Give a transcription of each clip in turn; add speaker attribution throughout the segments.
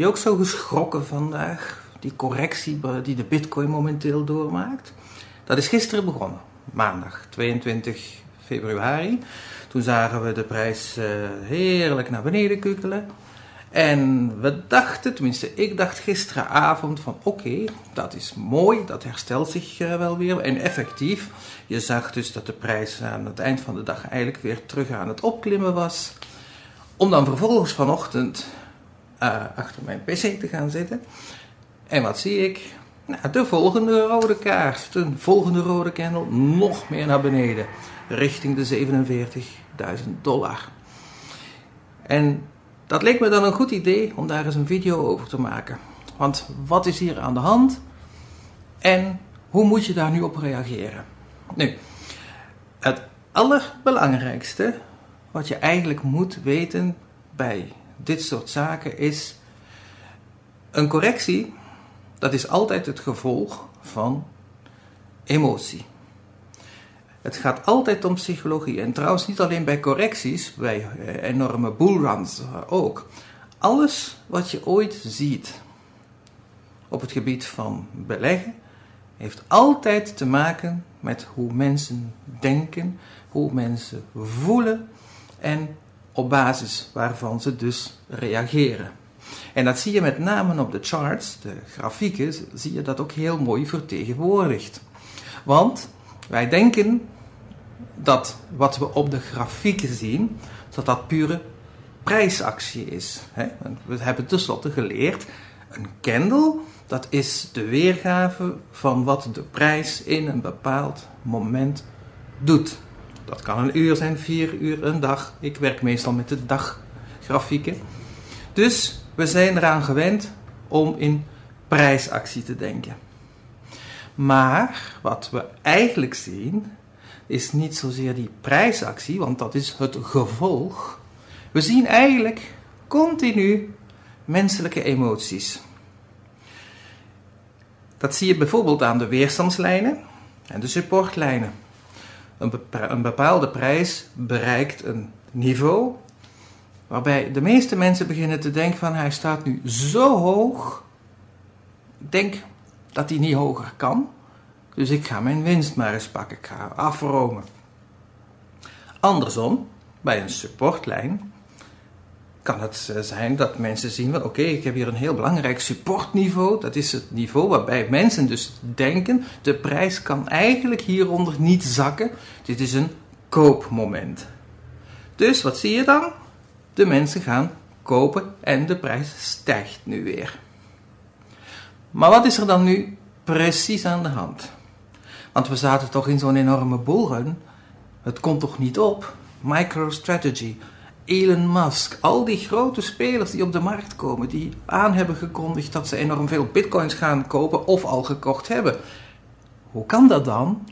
Speaker 1: Jullie ook zo geschrokken vandaag? Die correctie die de Bitcoin momenteel doormaakt? Dat is gisteren begonnen, maandag 22 februari. Toen zagen we de prijs uh, heerlijk naar beneden kukelen. En we dachten, tenminste ik dacht gisteravond van oké, dat is mooi, dat herstelt zich uh, wel weer. En effectief, je zag dus dat de prijs aan het eind van de dag eigenlijk weer terug aan het opklimmen was. Om dan vervolgens vanochtend uh, achter mijn pc te gaan zitten. En wat zie ik? Nou, de volgende rode kaart, de volgende rode candle, nog meer naar beneden, richting de 47.000 dollar. En dat leek me dan een goed idee om daar eens een video over te maken. Want wat is hier aan de hand en hoe moet je daar nu op reageren? Nu, het allerbelangrijkste wat je eigenlijk moet weten bij dit soort zaken is een correctie, dat is altijd het gevolg van emotie. Het gaat altijd om psychologie. En trouwens niet alleen bij correcties, bij eh, enorme bullruns ook. Alles wat je ooit ziet op het gebied van beleggen, heeft altijd te maken met hoe mensen denken, hoe mensen voelen en op basis waarvan ze dus reageren. En dat zie je met name op de charts, de grafieken, zie je dat ook heel mooi vertegenwoordigd. Want wij denken dat wat we op de grafieken zien, dat dat pure prijsactie is. We hebben tenslotte geleerd, een candle, dat is de weergave van wat de prijs in een bepaald moment doet. Dat kan een uur zijn, vier uur, een dag. Ik werk meestal met de daggrafieken. Dus we zijn eraan gewend om in prijsactie te denken. Maar wat we eigenlijk zien, is niet zozeer die prijsactie, want dat is het gevolg. We zien eigenlijk continu menselijke emoties. Dat zie je bijvoorbeeld aan de weerstandslijnen en de supportlijnen. Een bepaalde prijs bereikt een niveau waarbij de meeste mensen beginnen te denken van hij staat nu zo hoog, ik denk dat hij niet hoger kan. Dus ik ga mijn winst maar eens pakken. Ik ga afromen. Andersom, bij een supportlijn kan het eh, zijn dat mensen zien van oké, ik heb hier een heel belangrijk supportniveau. Dat is het niveau waarbij mensen dus denken, de prijs kan eigenlijk hieronder niet zakken. Dit is een koopmoment. Dus wat zie je dan? De mensen gaan kopen en de prijs stijgt nu weer. Maar wat is er dan nu precies aan de hand? Want we zaten toch in zo'n enorme bullrun. Het komt toch niet op? MicroStrategy, Elon Musk, al die grote spelers die op de markt komen, die aan hebben gekondigd dat ze enorm veel bitcoins gaan kopen of al gekocht hebben. Hoe kan dat dan?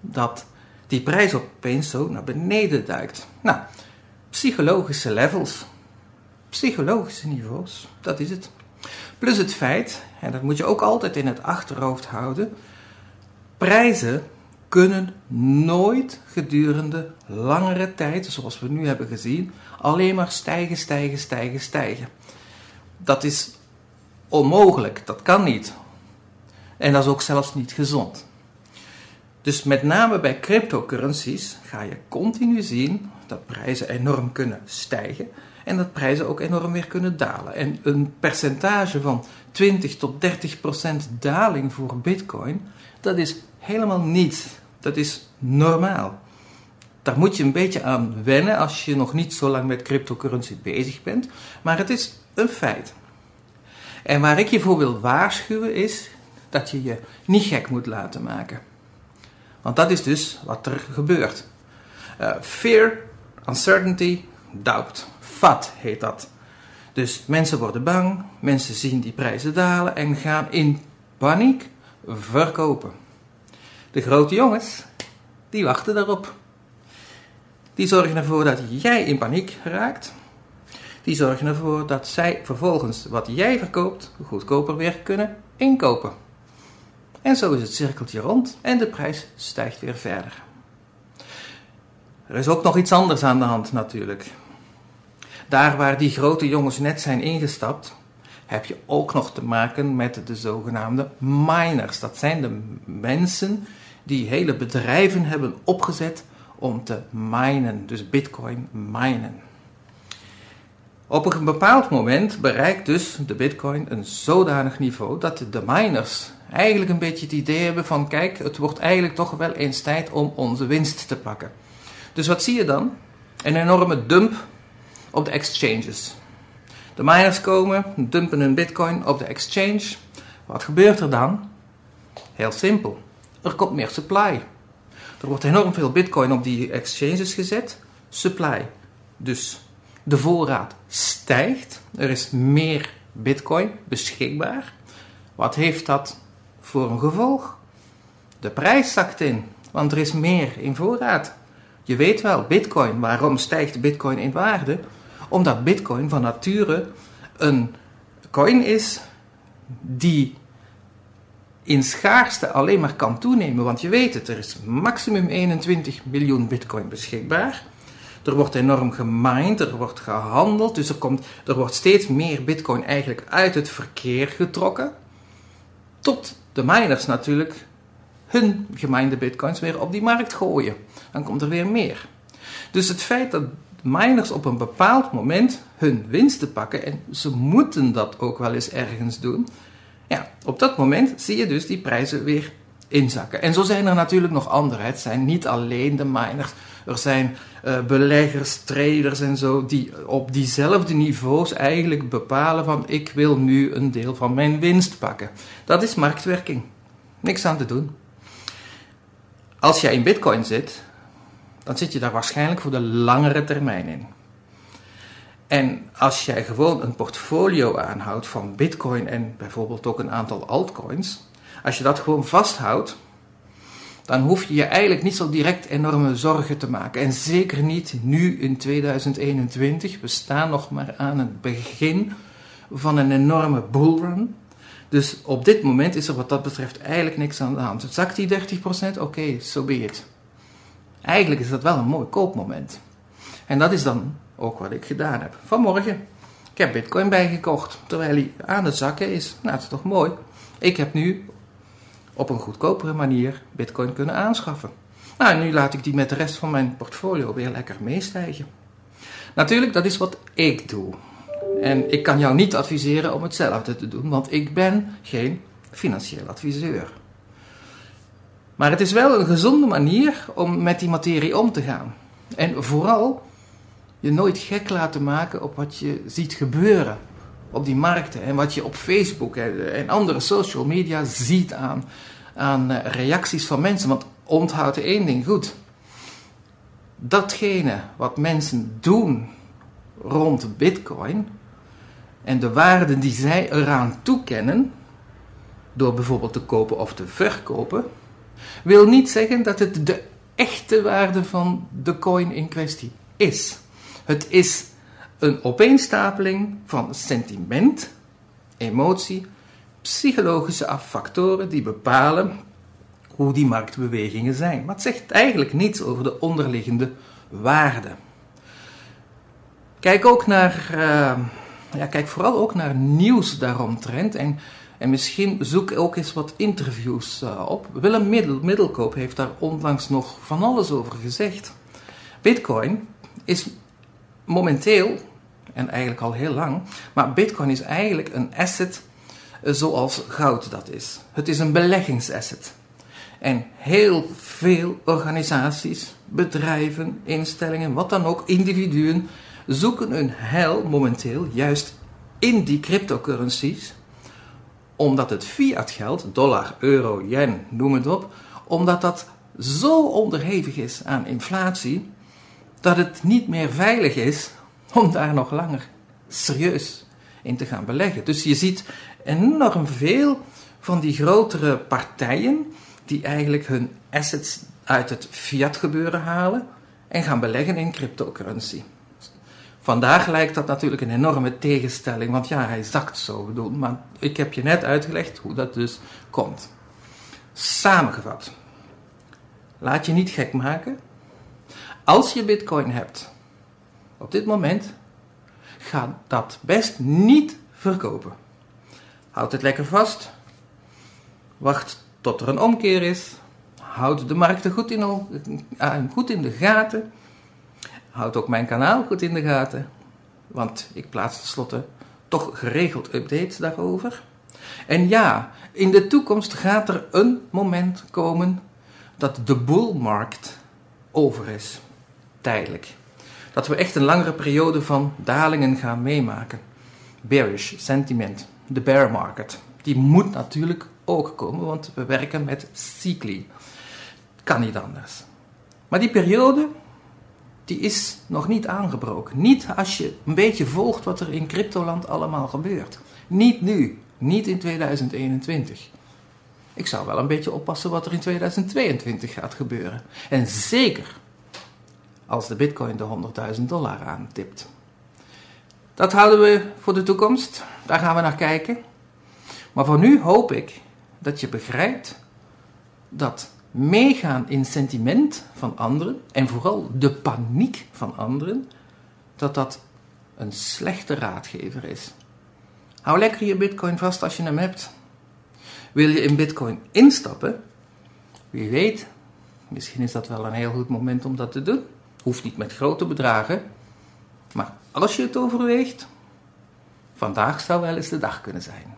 Speaker 1: Dat die prijs opeens zo naar beneden duikt. Nou, psychologische levels, psychologische niveaus, dat is het. Plus het feit, en dat moet je ook altijd in het achterhoofd houden, Prijzen kunnen nooit gedurende langere tijd, zoals we nu hebben gezien, alleen maar stijgen, stijgen, stijgen, stijgen. Dat is onmogelijk, dat kan niet. En dat is ook zelfs niet gezond. Dus met name bij cryptocurrencies ga je continu zien dat prijzen enorm kunnen stijgen en dat prijzen ook enorm weer kunnen dalen. En een percentage van 20 tot 30 procent daling voor Bitcoin, dat is helemaal niet. Dat is normaal. Daar moet je een beetje aan wennen als je nog niet zo lang met cryptocurrency bezig bent, maar het is een feit. En waar ik je voor wil waarschuwen is dat je je niet gek moet laten maken. Want dat is dus wat er gebeurt. Uh, fear, uncertainty, doubt. FAT heet dat. Dus mensen worden bang, mensen zien die prijzen dalen en gaan in paniek verkopen. De grote jongens, die wachten daarop. Die zorgen ervoor dat jij in paniek raakt. Die zorgen ervoor dat zij vervolgens wat jij verkoopt goedkoper weer kunnen inkopen. En zo is het cirkeltje rond en de prijs stijgt weer verder. Er is ook nog iets anders aan de hand natuurlijk. Daar waar die grote jongens net zijn ingestapt, heb je ook nog te maken met de zogenaamde miners. Dat zijn de mensen die hele bedrijven hebben opgezet om te minen, dus bitcoin minen. Op een bepaald moment bereikt dus de bitcoin een zodanig niveau dat de miners eigenlijk een beetje het idee hebben van kijk, het wordt eigenlijk toch wel eens tijd om onze winst te pakken. Dus wat zie je dan? Een enorme dump op de exchanges. De miners komen, dumpen hun bitcoin op de exchange. Wat gebeurt er dan? Heel simpel. Er komt meer supply. Er wordt enorm veel bitcoin op die exchanges gezet. Supply. Dus de voorraad stijgt. Er is meer bitcoin beschikbaar. Wat heeft dat voor een gevolg? De prijs zakt in, want er is meer in voorraad. Je weet wel, bitcoin, waarom stijgt bitcoin in waarde? Omdat bitcoin van nature een coin is die in schaarste alleen maar kan toenemen. Want je weet het, er is maximum 21 miljoen bitcoin beschikbaar. Er wordt enorm gemined, er wordt gehandeld, dus er, komt, er wordt steeds meer bitcoin eigenlijk uit het verkeer getrokken. Tot de miners natuurlijk hun gemijnde bitcoins weer op die markt gooien. Dan komt er weer meer. Dus het feit dat miners op een bepaald moment hun winsten pakken, en ze moeten dat ook wel eens ergens doen, ja, op dat moment zie je dus die prijzen weer inzakken. En zo zijn er natuurlijk nog andere. Het zijn niet alleen de miners. Er zijn uh, beleggers, traders en zo, die op diezelfde niveaus eigenlijk bepalen van ik wil nu een deel van mijn winst pakken. Dat is marktwerking. Niks aan te doen. Als jij in bitcoin zit, dan zit je daar waarschijnlijk voor de langere termijn in. En als jij gewoon een portfolio aanhoudt van bitcoin en bijvoorbeeld ook een aantal altcoins, als je dat gewoon vasthoudt, dan hoef je je eigenlijk niet zo direct enorme zorgen te maken. En zeker niet nu in 2021. We staan nog maar aan het begin van een enorme bullrun. Dus op dit moment is er wat dat betreft eigenlijk niks aan de hand. Zakt die 30%? Oké, zo so be. Eigenlijk is dat wel een mooi koopmoment. En dat is dan ook wat ik gedaan heb. Vanmorgen. Ik heb bitcoin bijgekocht, terwijl hij aan het zakken is. Nou, dat is toch mooi. Ik heb nu op een goedkopere manier bitcoin kunnen aanschaffen. Nou, en nu laat ik die met de rest van mijn portfolio weer lekker meestijgen. Natuurlijk, dat is wat ik doe. En ik kan jou niet adviseren om hetzelfde te doen, want ik ben geen financieel adviseur. Maar het is wel een gezonde manier om met die materie om te gaan. En vooral je nooit gek laten maken op wat je ziet gebeuren op die markten en wat je op Facebook en andere social media ziet aan, aan eh, reacties van mensen. Want onthoud één ding goed. Datgene wat mensen doen rond Bitcoin en de waarden die zij eraan toekennen, door bijvoorbeeld te kopen of te verkopen, wil niet zeggen dat het de echte waarde van de coin in kwestie is. Het is een opeenstapeling van sentiment, emotie, psychologische factoren die bepalen hoe die marktbewegingen zijn. Maar het zegt eigenlijk niets over de onderliggende waarde. Kijk ook naar, uh, ja, kijk vooral ook naar nieuws daaromtrent en, en misschien zoek ook eens wat interviews uh, op. Willem Middel, Middelkoop heeft daar onlangs nog van alles over gezegd. Bitcoin is momenteel, en eigenlijk al heel lang, maar Bitcoin is eigenlijk een asset eh, zoals goud dat is. Het is een beleggingsasset. En heel veel organisaties, bedrijven, instellingen, wat dan ook, individuen, zoeken hun heil momenteel juist in die cryptocurrencies, omdat het fiat geld, dollar, euro, yen, noem het op, omdat dat zo onderhevig is aan inflatie, dat het niet meer veilig is om daar nog langer serieus in te gaan beleggen. Dus je ziet enorm veel van die grotere partijen die eigenlijk hun assets uit het fiat gebeuren halen en gaan beleggen in cryptocurrency. Vandaag lijkt dat natuurlijk een enorme tegenstelling, want ja, hij zakt zo, bedoel, maar ik heb je net uitgelegd hoe dat dus komt. Samengevat, laat je niet gek maken. Als je bitcoin hebt, op dit moment, ga dat best niet verkopen. Houd het lekker vast. Wacht tot er een omkeer is. Houd de markten goed in, uh, goed in de gaten. Houd ook mijn kanaal goed in de gaten. Want ik plaats tenslotte toch geregeld updates daarover. En ja, in de toekomst gaat er een moment komen dat de bullmarkt over is. Tijdelijk. Dat we echt een langere periode van dalingen gaan meemaken. Bearish sentiment, de bear market. Die moet natuurlijk ook komen, want we werken met cycli. Kan niet anders. Maar die periode, die is nog niet aangebroken. Niet als je een beetje volgt wat er in cryptoland allemaal gebeurt. Niet nu, niet in 2021. Ik zou wel een beetje oppassen wat er in 2022 gaat gebeuren. En zeker als de bitcoin de 100.000 dollar aantipt. Dat houden we voor de toekomst. Daar gaan we naar kijken. Maar voor nu hoop ik dat je begrijpt dat meegaan in sentiment van anderen en vooral de paniek van anderen, dat dat een slechte raadgever is. Hou lekker je bitcoin vast als je hem hebt. Wil je in bitcoin instappen? Wie weet, misschien is dat wel een heel goed moment om dat te doen. Hoeft niet met grote bedragen. Maar als je het overweegt, vandaag zou wel eens de dag kunnen zijn.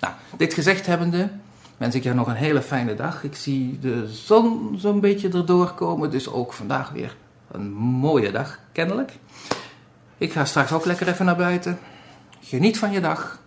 Speaker 1: Nou, dit gezegd hebbende, wens ik je nog een hele fijne dag. Ik zie de zon zo'n beetje erdoor komen, dus ook vandaag weer een mooie dag, kennelijk. Ik ga straks ook lekker even naar buiten. Geniet van je dag